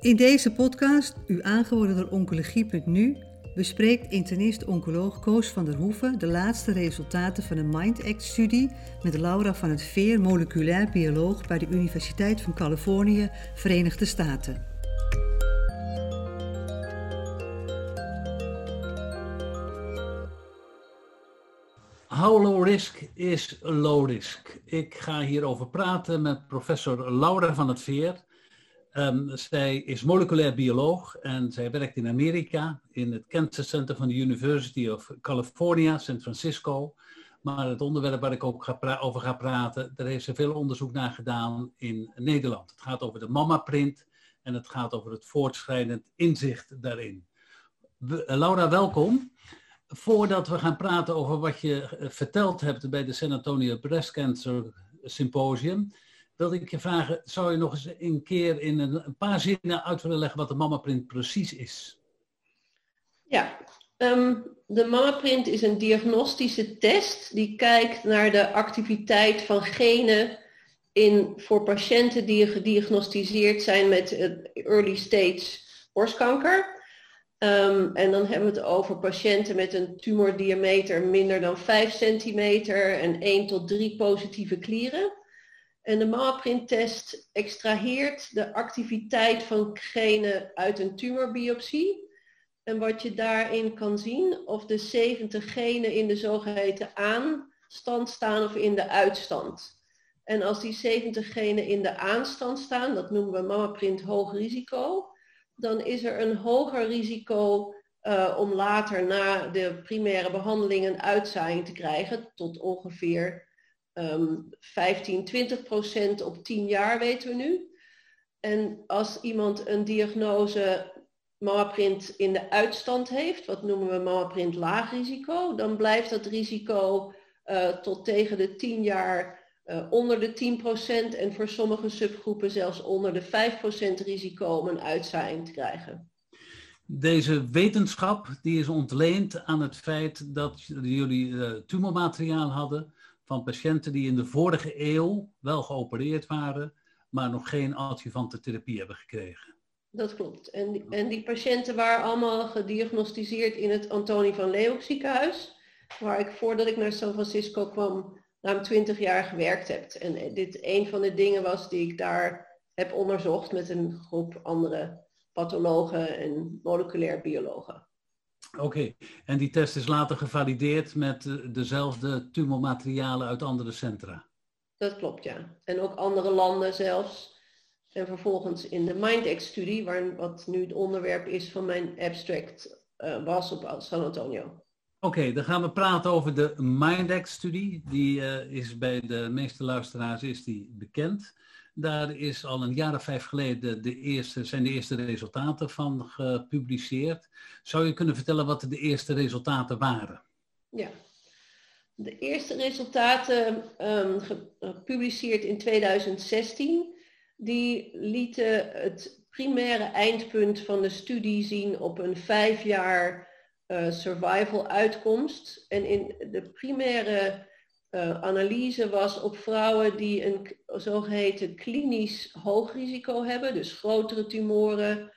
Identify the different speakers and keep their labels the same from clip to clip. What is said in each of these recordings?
Speaker 1: In deze podcast, u aangeboden door Oncologie.nu, bespreekt internist-oncoloog Koos van der Hoeven de laatste resultaten van de MIND-ACT-studie met Laura van het Veer, moleculair bioloog bij de Universiteit van Californië, Verenigde Staten.
Speaker 2: How low risk is low risk? Ik ga hierover praten met professor Laura van het Veer. Um, zij is moleculair bioloog en zij werkt in Amerika in het Cancer Center van de University of California, San Francisco. Maar het onderwerp waar ik ook over ga praten, daar heeft ze veel onderzoek naar gedaan in Nederland. Het gaat over de mama-print en het gaat over het voortschrijdend inzicht daarin. Laura, welkom. Voordat we gaan praten over wat je eh, verteld hebt bij de San Antonio Breast Cancer Symposium, wilde ik je vragen, zou je nog eens een keer in een, paar zinnen uit willen leggen wat de mamaprint precies is?
Speaker 3: Ja, um, de mamaprint is een diagnostische test die kijkt naar de activiteit van genen in, voor patiënten die gediagnosticeerd zijn met early stage borstkanker. Um, en dan hebben we het over patiënten met een tumordiameter minder dan 5 centimeter en 1 tot 3 positieve klieren. En de MAPRINT-test extraheert de activiteit van genen uit een tumorbiopsie. En wat je daarin kan zien, of de 70 genen in de zogeheten aanstand staan of in de uitstand. En als die 70 genen in de aanstand staan, dat noemen we MAPRINT hoog risico, dan is er een hoger risico uh, om later na de primaire behandeling een uitzaaiing te krijgen, tot ongeveer um, 15, 20 procent op 10 jaar weten we nu. En als iemand een diagnose mammaprint in de uitstand heeft, wat noemen we mammaprint laag risico, dan blijft dat risico uh, tot tegen de 10 jaar uh, onder de 10% en voor sommige subgroepen zelfs onder de 5% risico om een uitzaaiing te krijgen.
Speaker 2: Deze wetenschap die is ontleend aan het feit dat jullie uh, tumormateriaal hadden van patiënten die in de vorige eeuw wel geopereerd waren, maar nog geen adjuvante therapie hebben gekregen.
Speaker 3: Dat klopt. En die, en die patiënten waren allemaal gediagnosticeerd in het Antonie van Leeuwenhoek ziekenhuis, waar ik voordat ik naar San Francisco kwam ruim twintig jaar gewerkt hebt. En dit een van de dingen was die ik daar heb onderzocht met een groep andere pathologen en moleculair biologen.
Speaker 2: Oké, en die test is later gevalideerd met dezelfde tumormaterialen uit andere centra?
Speaker 3: Dat klopt, ja. En ook andere landen zelfs. En vervolgens in de MindX-studie, wat nu het onderwerp is van mijn abstract, uh, was op San Antonio.
Speaker 2: Oké, dan gaan we praten over de Mindex-studie. Die uh, is bij de meeste luisteraars is die bekend. Daar is al een jaar of vijf geleden de eerste, zijn de eerste resultaten van gepubliceerd. Zou je kunnen vertellen wat de eerste resultaten waren?
Speaker 3: Ja, de eerste resultaten um, gepubliceerd in 2016, die lieten het primaire eindpunt van de studie zien op een vijf jaar uh, survival uitkomst. En in de primaire uh, analyse was op vrouwen die een zogeheten klinisch hoog risico hebben, dus grotere tumoren,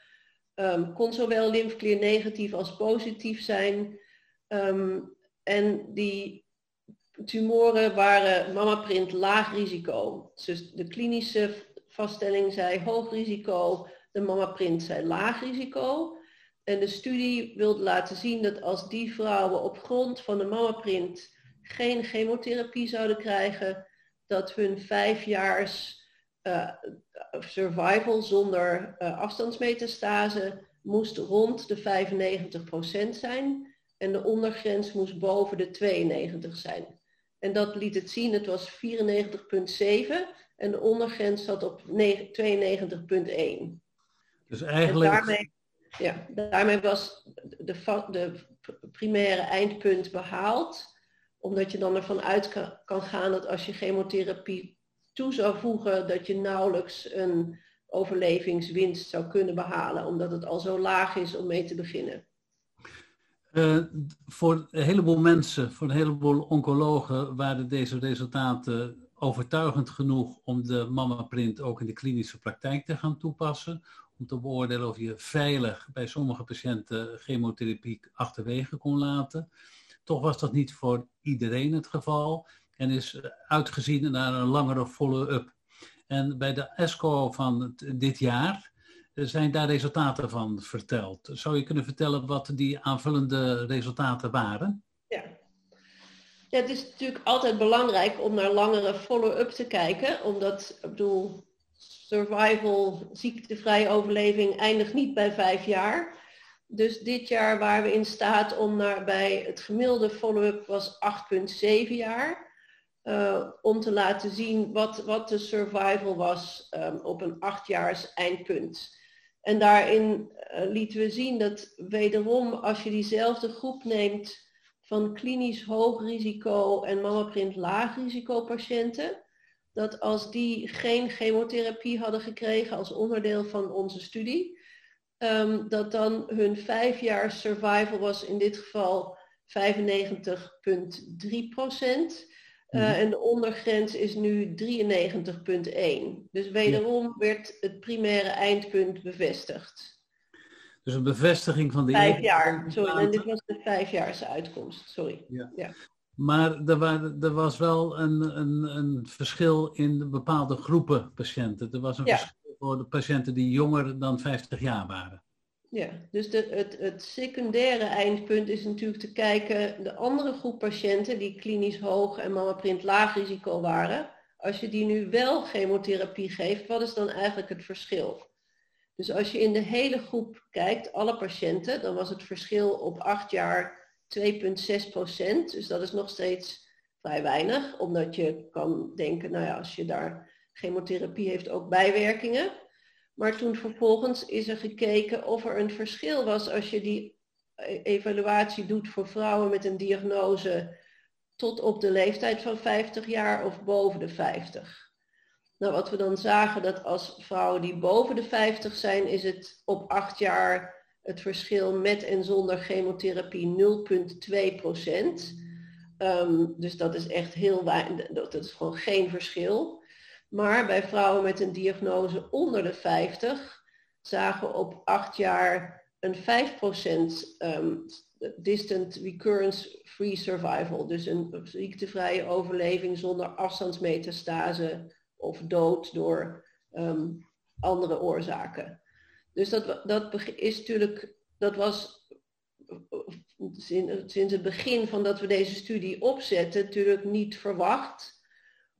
Speaker 3: um, kon zowel lymfeklier negatief als positief zijn. Um, en die tumoren waren mammaprint laag risico. Dus de klinische vaststelling zei hoog risico, de mammaprint zei laag risico. En de studie wilde laten zien dat als die vrouwen op grond van de mammaprint geen chemotherapie zouden krijgen, dat hun vijfjaars uh, survival zonder uh, afstandsmetastase moest rond de 95% zijn en de ondergrens moest boven de 92 zijn. En dat liet het zien, het was 94,7 en de ondergrens zat op 92,1.
Speaker 2: Dus eigenlijk...
Speaker 3: Ja, daarmee was de, de primaire eindpunt behaald. Omdat je dan ervan uit kan gaan dat als je chemotherapie toe zou voegen, dat je nauwelijks een overlevingswinst zou kunnen behalen. Omdat het al zo laag is om mee te beginnen.
Speaker 2: Uh, voor een heleboel mensen, voor een heleboel oncologen, waren deze resultaten overtuigend genoeg om de mammaprint ook in de klinische praktijk te gaan toepassen? om te beoordelen of je veilig bij sommige patiënten chemotherapie achterwege kon laten. Toch was dat niet voor iedereen het geval en is uitgezien naar een langere follow-up. En bij de ESCO van dit jaar zijn daar resultaten van verteld. Zou je kunnen vertellen wat die aanvullende resultaten waren?
Speaker 3: Ja. ja het is natuurlijk altijd belangrijk om naar langere follow-up te kijken, omdat, ik bedoel, survival, ziektevrije overleving eindigt niet bij vijf jaar. Dus dit jaar waren we in staat om naar, bij het gemiddelde follow-up was 8,7 jaar. Uh, om te laten zien wat, wat de survival was um, op een achtjaars eindpunt. En daarin uh, lieten we zien dat wederom als je diezelfde groep neemt van klinisch hoog risico en mammaprint laag risico patiënten, dat als die geen chemotherapie hadden gekregen als onderdeel van onze studie, um, dat dan hun vijf jaar survival was in dit geval 95,3 procent. Uh, en de ondergrens is nu 93,1. Dus wederom werd het primaire eindpunt bevestigd.
Speaker 2: Dus een bevestiging van de...
Speaker 3: Vijf jaar, sorry. En dit was de vijfjaarse uitkomst, sorry.
Speaker 2: Ja. ja. Maar er, waren, er, was wel een, een, een, verschil in bepaalde groepen patiënten. Er was een ja. verschil voor de patiënten die jonger dan 50 jaar waren.
Speaker 3: Ja, dus de, het, het secundaire eindpunt is natuurlijk te kijken, de andere groep patiënten die klinisch hoog en mammaprint laag risico waren, als je die nu wel chemotherapie geeft, wat is dan eigenlijk het verschil? Dus als je in de hele groep kijkt, alle patiënten, dan was het verschil op acht jaar 2,6 procent. Dus dat is nog steeds vrij weinig, omdat je kan denken, nou ja, als je daar chemotherapie heeft ook bijwerkingen. Maar toen vervolgens is er gekeken of er een verschil was als je die e-, evaluatie doet voor vrouwen met een diagnose tot op de leeftijd van 50 jaar of boven de 50. Nou, wat we dan zagen dat als vrouwen die boven de 50 zijn, is het op 8 jaar het verschil met en zonder chemotherapie 0,2 procent. Um, dus dat is echt heel weinig, dat is gewoon geen verschil. Maar bij vrouwen met een diagnose onder de 50 zagen we op 8 jaar een 5% um, ehm, distant recurrence free survival. Dus een ziektevrije overleving zonder afstandsmetastase of dood door um, andere oorzaken. Dus dat, dat is natuurlijk, dat was sinds het begin van dat we deze studie opzetten natuurlijk niet verwacht.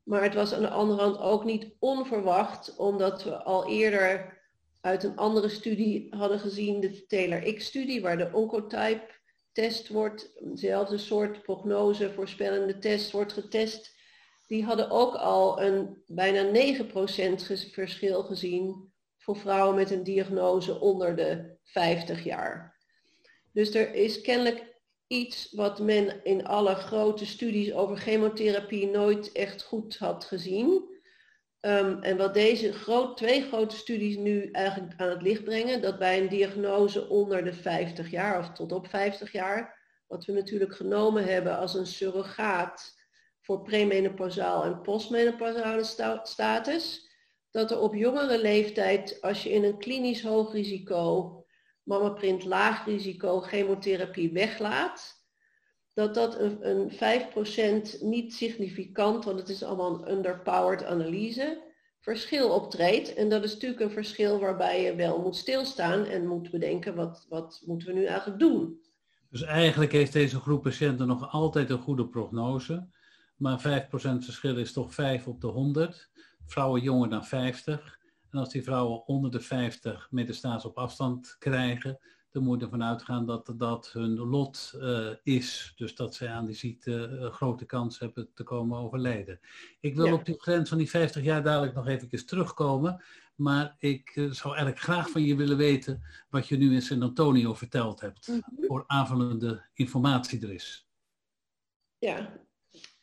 Speaker 3: Maar het was aan de andere hand ook niet onverwacht, omdat we al eerder uit een andere studie hadden gezien, de Taylor-X-studie, waar de Oncotype-test wordt, dezelfde soort prognose voorspellende test wordt getest. Die hadden ook al een bijna 9% verschil gezien voor vrouwen met een diagnose onder de 50 jaar. Dus er is kennelijk iets wat men in alle grote studies over chemotherapie nooit echt goed had gezien. Um, en wat deze groot, twee grote studies nu eigenlijk aan het licht brengen, dat bij een diagnose onder de 50 jaar of tot op 50 jaar, wat we natuurlijk genomen hebben als een surrogaat voor premenopausaal en postmenopausale status, dat er op jongere leeftijd, als je in een klinisch hoog risico mammaprint laag risico chemotherapie weglaat, dat dat een, een 5% niet significant, want het is allemaal een underpowered analyse, verschil optreedt. En dat is natuurlijk een verschil waarbij je wel moet stilstaan en moet bedenken wat, wat moeten we nu eigenlijk doen.
Speaker 2: Dus eigenlijk heeft deze groep patiënten nog altijd een goede prognose. Maar 5% verschil is toch 5 op de 100. Vrouwen jonger dan 50. En als die vrouwen onder de 50 metastase op afstand krijgen, dan moet je ervan uitgaan dat dat hun lot uh, is. Dus dat zij aan die ziekte een grote kans hebben te komen overlijden. Ik wil op die grens van die 50 jaar dadelijk nog even terugkomen. Maar ik uh, zou eigenlijk graag van je willen weten wat je nu in San Antonio verteld hebt. Mm -hmm. Voor aanvullende informatie er is.
Speaker 3: Ja,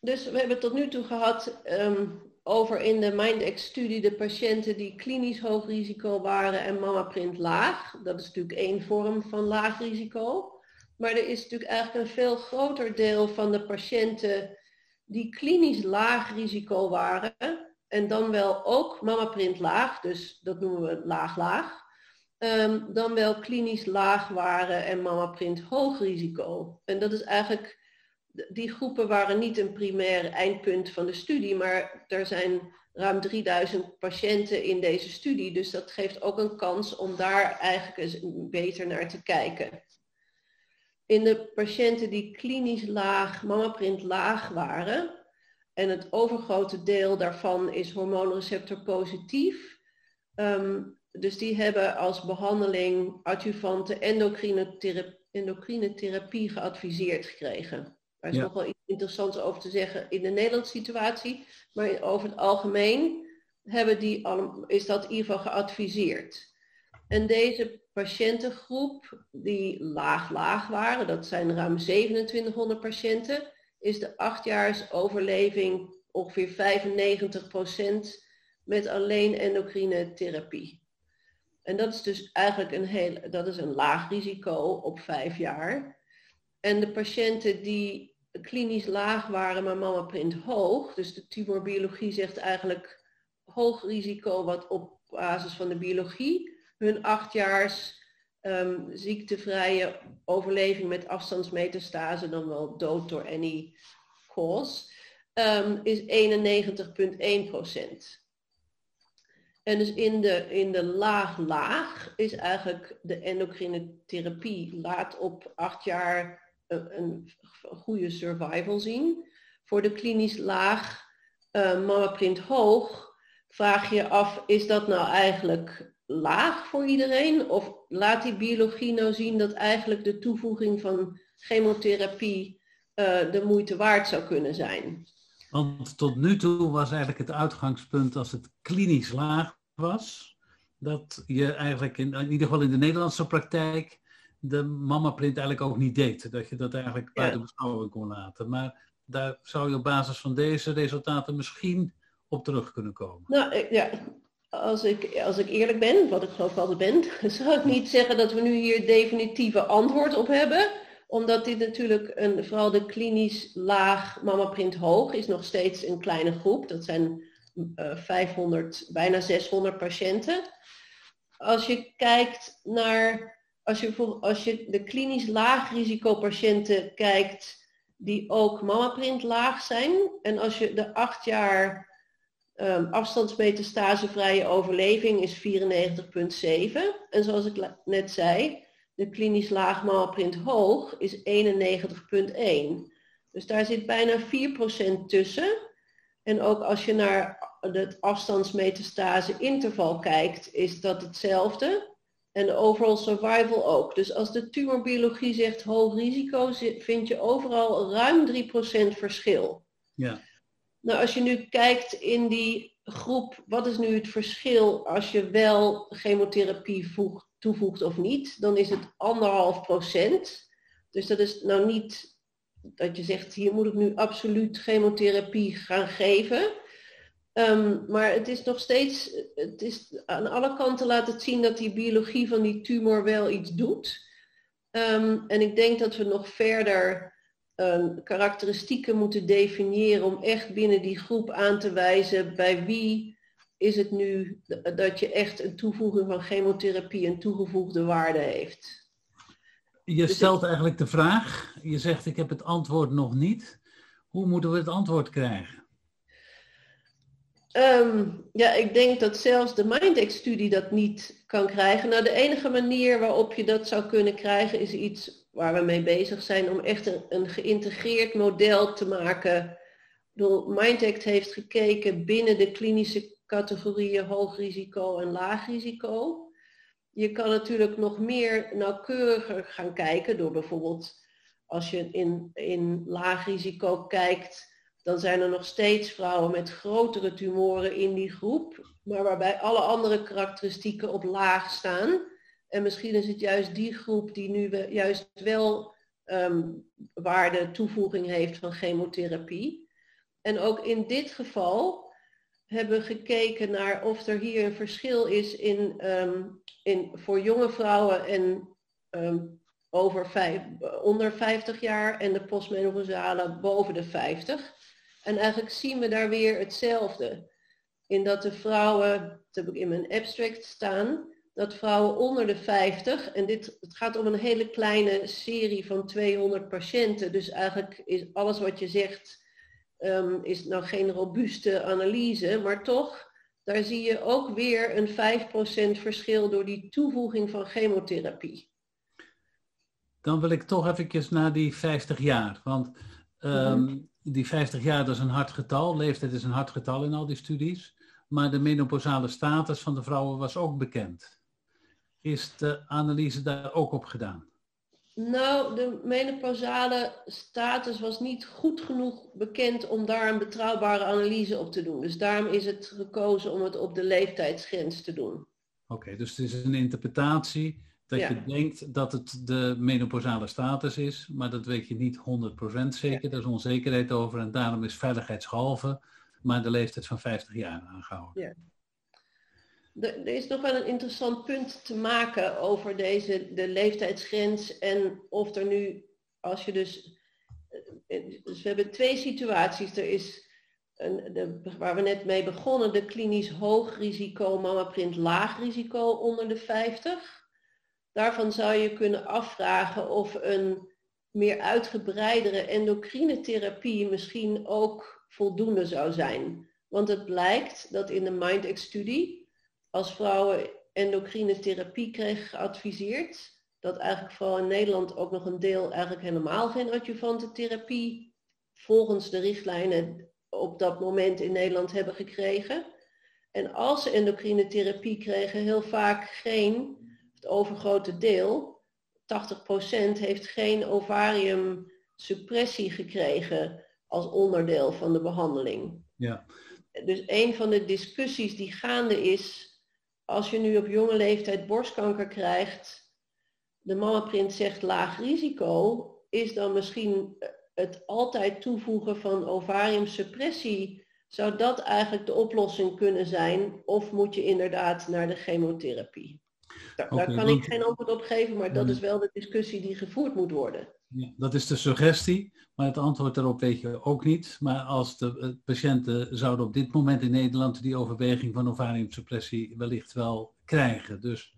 Speaker 3: dus we hebben tot nu toe gehad um, over in de MindX-studie de patiënten die klinisch hoog risico waren en mammaprint laag. Dat is natuurlijk één vorm van laag risico. Maar er is natuurlijk eigenlijk een veel groter deel van de patiënten die klinisch laag risico waren en dan wel ook mammaprint laag, dus dat noemen we laag-laag. ehm, dan wel klinisch laag waren en mammaprint hoog risico. En dat is eigenlijk, die groepen waren niet een primair eindpunt van de studie, maar er zijn ruim 3000 patiënten in deze studie. Dus dat geeft ook een kans om daar eigenlijk eens beter naar te kijken. In de patiënten die klinisch laag, mammaprint laag waren, en het overgrote deel daarvan is hormoonreceptor positief. Ehm, dus die hebben als behandeling adjuvante endocrine, endocrine therapie geadviseerd gekregen. Daar is nog wel iets interessants over te zeggen in de Nederlandse situatie. Maar over het algemeen hebben die, is dat in ieder geval geadviseerd. En deze patiëntengroep die laag-laag waren, dat zijn ruim 2700 patiënten, is de achtjaars overleving ongeveer 95% met alleen endocrine therapie. En dat is dus eigenlijk een, heel, dat is een laag risico op vijf jaar. En de patiënten die klinisch laag waren, maar mammaprint hoog, dus de tumorbiologie zegt eigenlijk hoog risico wat op basis van de biologie, hun achtjaars um, ziektevrije overleving met afstandsmetastase, dan wel dood door any cause, um, is 91,1% En dus in de, in de laag-laag is eigenlijk de endocrine therapie laat op acht jaar een goede survival zien. Voor de klinisch laag, uh, mammaprint hoog, vraag je af, is dat nou eigenlijk laag voor iedereen? Of laat die biologie nou zien dat eigenlijk de toevoeging van chemotherapie uh, de moeite waard zou kunnen zijn?
Speaker 2: Want tot nu toe was eigenlijk het uitgangspunt als het klinisch laag was, dat je eigenlijk in, in ieder geval in de Nederlandse praktijk de mamaprint eigenlijk ook niet deed. Dat je dat eigenlijk buiten beschouwing kon laten. Maar daar zou je op basis van deze resultaten misschien op terug kunnen komen.
Speaker 3: Nou ja, als ik, als ik eerlijk ben, wat ik geloof altijd ben, zou ik niet zeggen dat we nu hier definitieve antwoord op hebben. Omdat dit natuurlijk, een, vooral de klinisch laag mammaprint hoog, is nog steeds een kleine groep. Dat zijn uh, eh, 500, bijna 600 patiënten. Als je kijkt naar, als je, als je de klinisch laag risicopatiënten kijkt die ook mammaprint laag zijn. En als je de acht jaar Um, afstandsmetastasevrije overleving is 94,7. En zoals ik net zei, de klinisch laag malprint hoog is 91,1. Dus daar zit bijna 4% tussen. En ook als je naar het afstandsmetastase interval kijkt, is dat hetzelfde. En overall survival ook. Dus als de tumorbiologie zegt hoog risico, vind je overal ruim 3% verschil.
Speaker 2: Ja.
Speaker 3: Nou, als je nu kijkt in die groep, wat is nu het verschil als je wel chemotherapie toevoegt of niet? Dan is het anderhalf procent. Dus dat is nou niet dat je zegt, hier moet ik nu absoluut chemotherapie gaan geven. Um, maar het is nog steeds, het is aan alle kanten laat het zien dat die biologie van die tumor wel iets doet. Um, en ik denk dat we nog verder um, karakteristieken moeten definiëren om echt binnen die groep aan te wijzen bij wie is het nu dat je echt een toevoeging van chemotherapie een toegevoegde waarde heeft.
Speaker 2: Je dus stelt eigenlijk de vraag, je zegt ik heb het antwoord nog niet. Hoe moeten we het antwoord krijgen?
Speaker 3: Um, ja, ik denk dat zelfs de Mindex-studie dat niet kan krijgen. Nou, de enige manier waarop je dat zou kunnen krijgen is iets waar we mee bezig zijn om echt een, geïntegreerd model te maken. Mindact heeft gekeken binnen de klinische categorieën hoog risico en laag risico. Je kan natuurlijk nog meer nauwkeuriger gaan kijken door bijvoorbeeld als je in, in laag risico kijkt, dan zijn er nog steeds vrouwen met grotere tumoren in die groep, maar waarbij alle andere karakteristieken op laag staan. En misschien is het juist die groep die nu juist wel um, waarde toevoeging heeft van chemotherapie. En ook in dit geval hebben we gekeken naar of er hier een verschil is in, um, in voor jonge vrouwen en um, over onder 50 jaar en de postmenopausale boven de 50. En eigenlijk zien we daar weer hetzelfde. In dat de vrouwen, dat heb ik in mijn abstract staan, dat vrouwen onder de 50, en dit, het gaat om een hele kleine serie van 200 patiënten, dus eigenlijk is alles wat je zegt, um, is nou geen robuuste analyse, maar toch, daar zie je ook weer een 5% verschil door die toevoeging van chemotherapie.
Speaker 2: Dan wil ik toch even naar die 50 jaar, want um, die 50 jaar dat is een hard getal, leeftijd is een hard getal in al die studies, maar de menopausale status van de vrouwen was ook bekend. Is de analyse daar ook op gedaan?
Speaker 3: Nou, de menopausale status was niet goed genoeg bekend om daar een betrouwbare analyse op te doen. Dus daarom is het gekozen om het op de leeftijdsgrens te doen.
Speaker 2: Oké, dus het is een interpretatie dat je denkt dat het de menopausale status is, maar dat weet je niet 100% zeker. Ja. Daar is onzekerheid over en daarom is veiligheidshalve maar de leeftijd van 50 jaar aangehouden. Ja.
Speaker 3: Er is nog wel een interessant punt te maken over deze, de leeftijdsgrens en of er nu, als je dus, dus we hebben twee situaties. Er is een, de, waar we net mee begonnen, de klinisch hoog risico, mammaprint laag risico onder de 50. Daarvan zou je kunnen afvragen of een meer uitgebreidere endocrine therapie misschien ook voldoende zou zijn. Want het blijkt dat in de MindX-studie als vrouwen endocrine therapie kregen geadviseerd, dat eigenlijk vooral in Nederland ook nog een deel eigenlijk helemaal geen adjuvante therapie volgens de richtlijnen op dat moment in Nederland hebben gekregen. En als ze endocrine therapie kregen, heel vaak geen, het overgrote deel, 80% heeft geen ovariumsuppressie gekregen als onderdeel van de behandeling. Ja. Dus een van de discussies die gaande is als je nu op jonge leeftijd borstkanker krijgt, de mammaprint zegt laag risico, is dan misschien het altijd toevoegen van ovariumsuppressie, zou dat eigenlijk de oplossing kunnen zijn? Of moet je inderdaad naar de chemotherapie? Daar, kan ik geen antwoord op geven, maar dat is wel de discussie die gevoerd moet worden.
Speaker 2: Ja, dat is de suggestie, maar het antwoord daarop weet je ook niet. Maar als de eh, patiënten zouden op dit moment in Nederland die overweging van ovariumsuppressie wellicht wel krijgen. Dus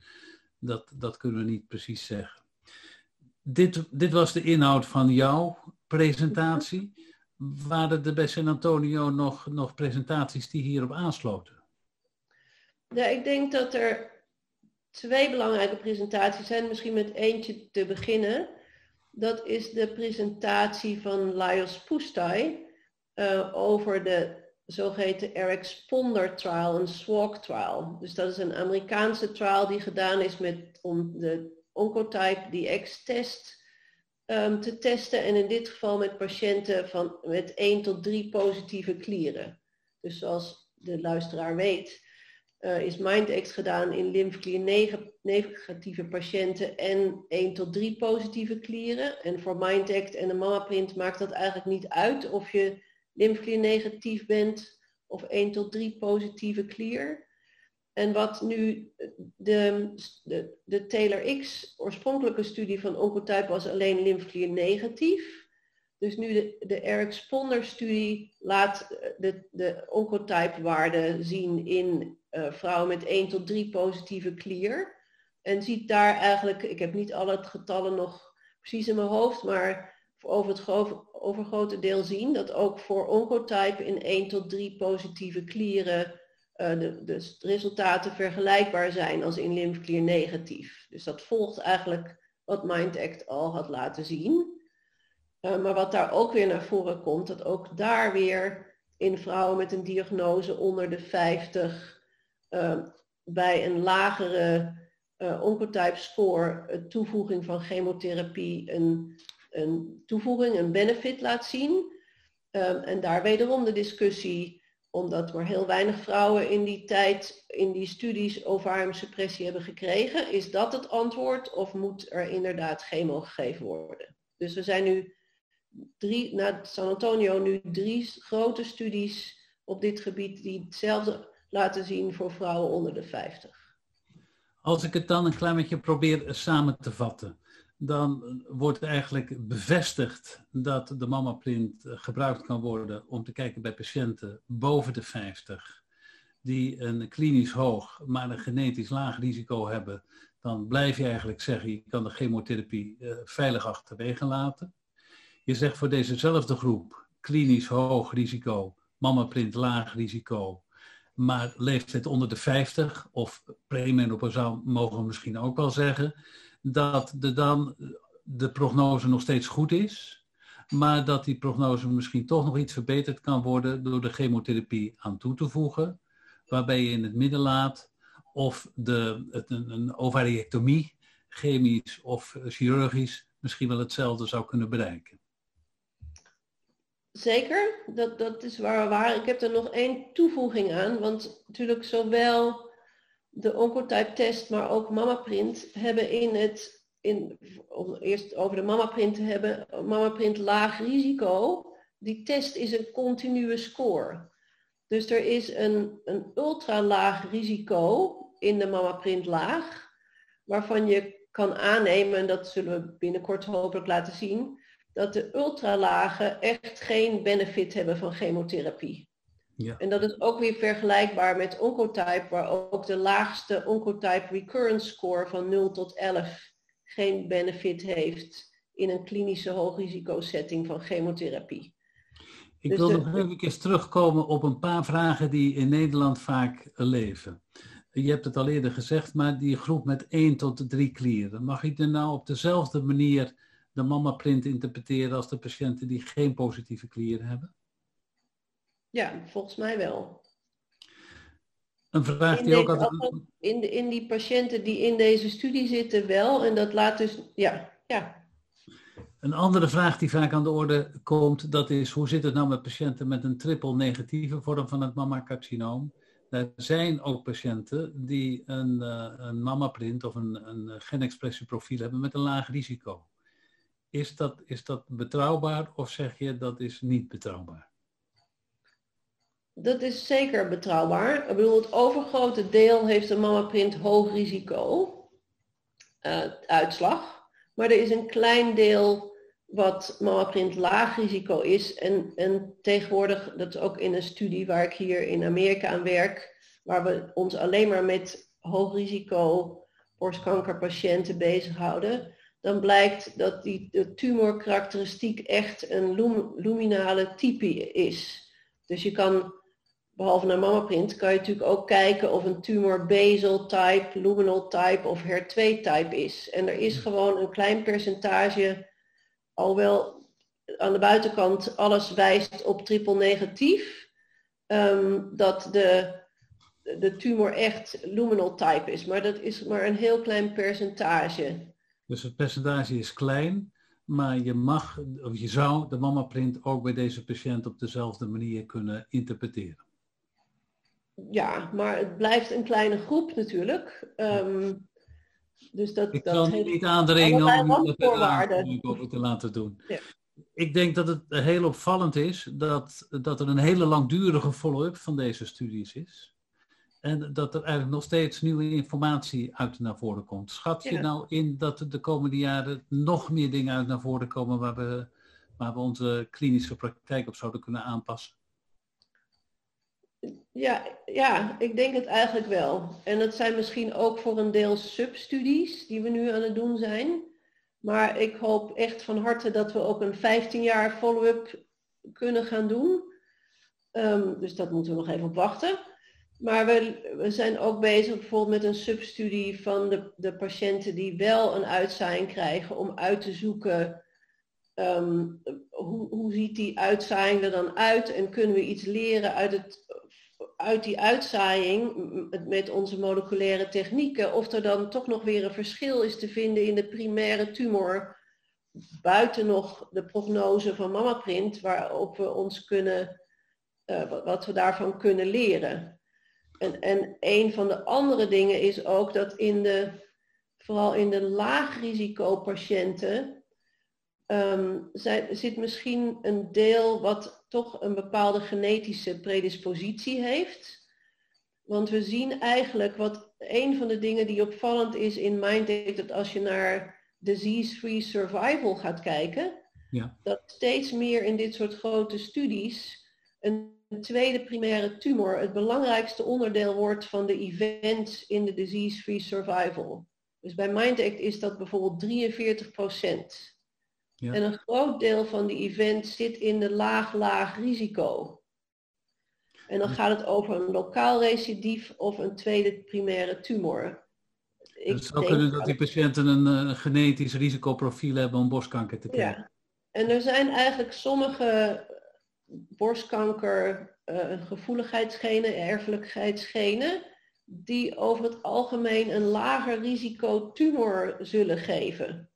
Speaker 2: dat, dat kunnen we niet precies zeggen. Dit, dit was de inhoud van jouw presentatie. Waren er bij San Antonio nog, nog presentaties die hierop aansloten?
Speaker 3: Ja, ik denk dat er twee belangrijke presentaties zijn. Misschien met eentje te beginnen. Dat is de presentatie van Lajos Pustai uh, over de zogeheten Eric-Sponder trial, een SWOG trial. Dus dat is een Amerikaanse trial die gedaan is met, om de Oncotype DX-test um, te testen. En in dit geval met patiënten van, met 1 tot 3 positieve klieren. Dus zoals de luisteraar weet, uh, is MindX gedaan in lymfeklier negatieve patiënten en 1 tot 3 positieve klieren. En voor MindAct en de MammaPrint maakt dat eigenlijk niet uit of je lymfeklier negatief bent of 1 tot 3 positieve klier. En wat nu de, de, de Taylor X oorspronkelijke studie van Oncotype was alleen lymfeklier negatief. Dus nu de, de Eric Sponder studie laat de, de oncotype waarde zien in uh, vrouwen met 1 tot 3 positieve klier. En ziet daar eigenlijk, ik heb niet alle getallen nog precies in mijn hoofd, maar over het overgrote deel zien dat ook voor oncotype in 1 tot 3 positieve klieren uh, de, de, resultaten vergelijkbaar zijn als in lymfeklier negatief. Dus dat volgt eigenlijk wat MindAct al had laten zien. Uh, maar wat daar ook weer naar voren komt, dat ook daar weer in vrouwen met een diagnose onder de 50 uh, bij een lagere uh, oncotype score toevoeging van chemotherapie een, een toevoeging, een benefit laat zien. Um, en daar wederom de discussie, omdat maar heel weinig vrouwen in die tijd in die studies ovariumsuppressie hebben gekregen, is dat het antwoord of moet er inderdaad chemo gegeven worden? Dus we zijn nu drie, na San Antonio nu drie grote studies op dit gebied die hetzelfde laten zien voor vrouwen onder de 50.
Speaker 2: Als ik het dan een klein beetje probeer samen te vatten, dan wordt eigenlijk bevestigd dat de mammaprint gebruikt kan worden om te kijken bij patiënten boven de 50 die een klinisch hoog, maar een genetisch laag risico hebben, dan blijf je eigenlijk zeggen, je kan de chemotherapie uh, veilig achterwege laten. Je zegt voor dezezelfde groep, klinisch hoog risico, mammaprint laag risico, maar leeftijd onder de 50 of premenopausaal mogen we misschien ook wel zeggen, dat de dan de prognose nog steeds goed is, maar dat die prognose misschien toch nog iets verbeterd kan worden door de chemotherapie aan toe te voegen, waarbij je in het midden laat of de, een, een ovariectomie, chemisch of chirurgisch, misschien wel hetzelfde zou kunnen bereiken.
Speaker 3: Zeker, dat, dat is waar, waar. Ik heb er nog één toevoeging aan, want natuurlijk zowel de Oncotype test, maar ook MammaPrint hebben in het, in, om eerst over de MammaPrint te hebben, MammaPrint laag risico. Die test is een continue score. Dus er is een, een ultra laag risico in de MammaPrint laag, waarvan je kan aannemen, en dat zullen we binnenkort hopelijk laten zien, dat de ultralage echt geen benefit hebben van chemotherapie. Ja. En dat is ook weer vergelijkbaar met Oncotype, waar ook de laagste Oncotype recurrence score van 0 tot 11 geen benefit heeft in een klinische hoogrisicosetting van chemotherapie.
Speaker 2: Ik dus wil nog even terugkomen op een paar vragen die in Nederland vaak leven. Je hebt het al eerder gezegd, maar die groep met 1 tot 3 klieren, mag ik er nou op dezelfde manier de mama-print interpreteren als de patiënten die geen positieve klieren hebben?
Speaker 3: Ja, volgens mij wel.
Speaker 2: Een vraag die ook
Speaker 3: altijd... In, de, in die patiënten die in deze studie zitten wel. En dat laat dus, ja, ja.
Speaker 2: Een andere vraag die vaak aan de orde komt, dat is hoe zit het nou met patiënten met een triple negatieve vorm van het mammacarcinoom? Er zijn ook patiënten die een, uh, een mammaprint of een, een genexpressieprofiel hebben met een laag risico. Is dat, is dat betrouwbaar of zeg je dat is niet betrouwbaar?
Speaker 3: Dat is zeker betrouwbaar. Ik bedoel, het overgrote deel heeft een mammaprint hoog risico uh, uitslag. Maar er is een klein deel wat mammaprint laag risico is. En, en tegenwoordig, dat is ook in een studie waar ik hier in Amerika aan werk, waar we ons alleen maar met hoog risico borstkankerpatiënten bezighouden dan blijkt dat die de tumorkarakteristiek echt een luminale type is. Dus je kan, behalve naar mammaprint, kan je natuurlijk ook kijken of een tumor basal type, luminal type of HER2 type is. En er is gewoon een klein percentage, alhoewel aan de buitenkant alles wijst op triple negatief, um, dat de, de tumor echt luminal type is. Maar dat is maar een heel klein percentage.
Speaker 2: Dus het percentage is klein, maar je mag, of je zou de mammaprint ook bij deze patiënt op dezelfde manier kunnen interpreteren.
Speaker 3: Ja, maar het blijft een kleine groep natuurlijk. Um,
Speaker 2: dus dat, Ik kan heeft niet aandringen om het over te laten doen. Ja. Ik denk dat het heel opvallend is dat, dat er een hele langdurige follow-up van deze studies is. En dat er eigenlijk nog steeds nieuwe informatie uit naar voren komt. Schat je nou in dat er de komende jaren nog meer dingen uit naar voren komen waar we, waar we onze klinische praktijk op zouden kunnen aanpassen?
Speaker 3: Ja, ja, ik denk het eigenlijk wel. En het zijn misschien ook voor een deel substudies die we nu aan het doen zijn. Maar ik hoop echt van harte dat we ook een 15 jaar follow-up kunnen gaan doen. Um, dus dat moeten we nog even op wachten. Maar we, we zijn ook bezig bijvoorbeeld met een substudie van de, de patiënten die wel een uitzaaiing krijgen om uit te zoeken ehm, hoe, hoe ziet die uitzaaiing er dan uit en kunnen we iets leren uit, het, uit die uitzaaiing met onze moleculaire technieken of er dan toch nog weer een verschil is te vinden in de primaire tumor buiten nog de prognose van mammaprint waarop we ons kunnen, uh, wat we daarvan kunnen leren. En, en een van de andere dingen is ook dat in de, vooral in de laagrisicopatiënten um, zit misschien een deel wat toch een bepaalde genetische predispositie heeft. Want we zien eigenlijk wat een van de dingen die opvallend is in MindTech, dat als je naar disease-free survival gaat kijken, ja. dat steeds meer in dit soort grote studies een tweede primaire tumor het belangrijkste onderdeel wordt van de events in de disease-free survival. Dus bij MindAct is dat bijvoorbeeld 43 procent. Ja. En een groot deel van die events zit in de laag-laag risico. En dan gaat het over een lokaal recidief of een tweede primaire tumor.
Speaker 2: Ik het zou kunnen dat die patiënten een uh, genetisch risicoprofiel hebben om borstkanker te krijgen. Ja.
Speaker 3: En er zijn eigenlijk sommige borstkanker uh, gevoeligheidsgenen, erfelijkheidsgenen, die over het algemeen een lager risico tumor zullen geven.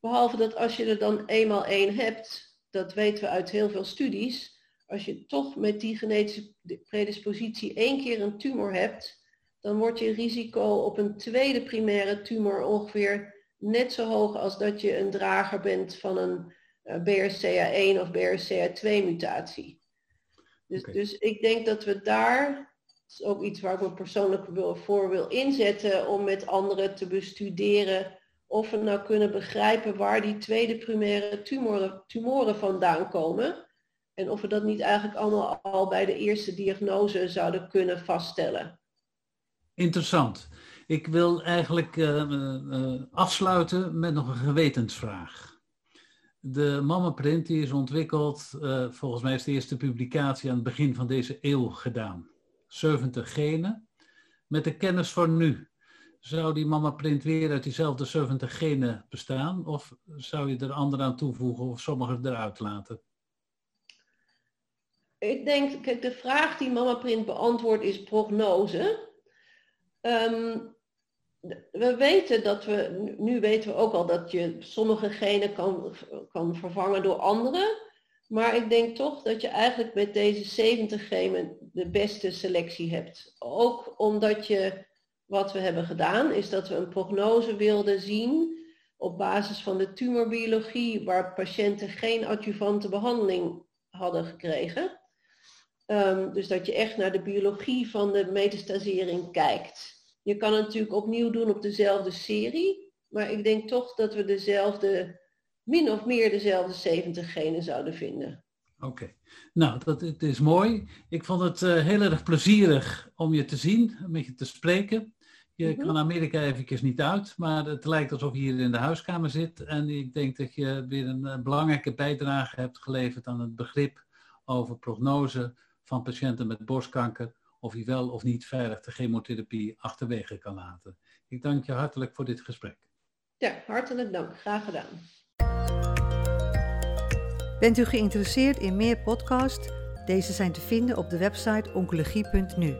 Speaker 3: Behalve dat als je er dan eenmaal één hebt, dat weten we uit heel veel studies, als je toch met die genetische predispositie één keer een tumor hebt, dan wordt je risico op een tweede primaire tumor ongeveer net zo hoog als dat je een drager bent van een BRCA1 of BRCA2 mutatie. Dus, dus ik denk dat we daar, dat is ook iets waar ik me persoonlijk voor wil inzetten, om met anderen te bestuderen of we nou kunnen begrijpen waar die tweede primaire tumoren, tumoren vandaan komen. En of we dat niet eigenlijk allemaal al bij de eerste diagnose zouden kunnen vaststellen.
Speaker 2: Interessant. Ik wil eigenlijk uh, uh, afsluiten met nog een gewetensvraag. De mammaprint is ontwikkeld, uh, volgens mij is de eerste publicatie aan het begin van deze eeuw gedaan. 70 genen. Met de kennis van nu, zou die mammaprint weer uit diezelfde 70 genen bestaan? Of zou je er andere aan toevoegen of sommige eruit laten?
Speaker 3: Ik denk, kijk, de vraag die mammaprint beantwoordt is prognose. Um, we weten dat we, nu weten we ook al dat je sommige genen kan, kan vervangen door andere. Maar ik denk toch dat je eigenlijk met deze 70 genen de beste selectie hebt. Ook omdat je, wat we hebben gedaan, is dat we een prognose wilden zien op basis van de tumorbiologie waar patiënten geen adjuvante behandeling hadden gekregen. Um, dus dat je echt naar de biologie van de metastasering kijkt. Je kan het natuurlijk opnieuw doen op dezelfde serie, maar ik denk toch dat we dezelfde, min of meer dezelfde 70 genen zouden vinden.
Speaker 2: Oké, nou dat het is mooi. Ik vond het uh, heel erg plezierig om je te zien, met je te spreken. Je mm -hmm. kan Amerika eventjes niet uit, maar het lijkt alsof je hier in de huiskamer zit. En ik denk dat je weer een, een belangrijke bijdrage hebt geleverd aan het begrip over prognose van patiënten met borstkanker of hij wel of niet veilig de chemotherapie achterwege kan laten. Ik dank je hartelijk voor dit gesprek.
Speaker 3: Ja, hartelijk dank. Graag gedaan.
Speaker 1: Bent u geïnteresseerd in meer podcasts? Deze zijn te vinden op de website oncologie.nu.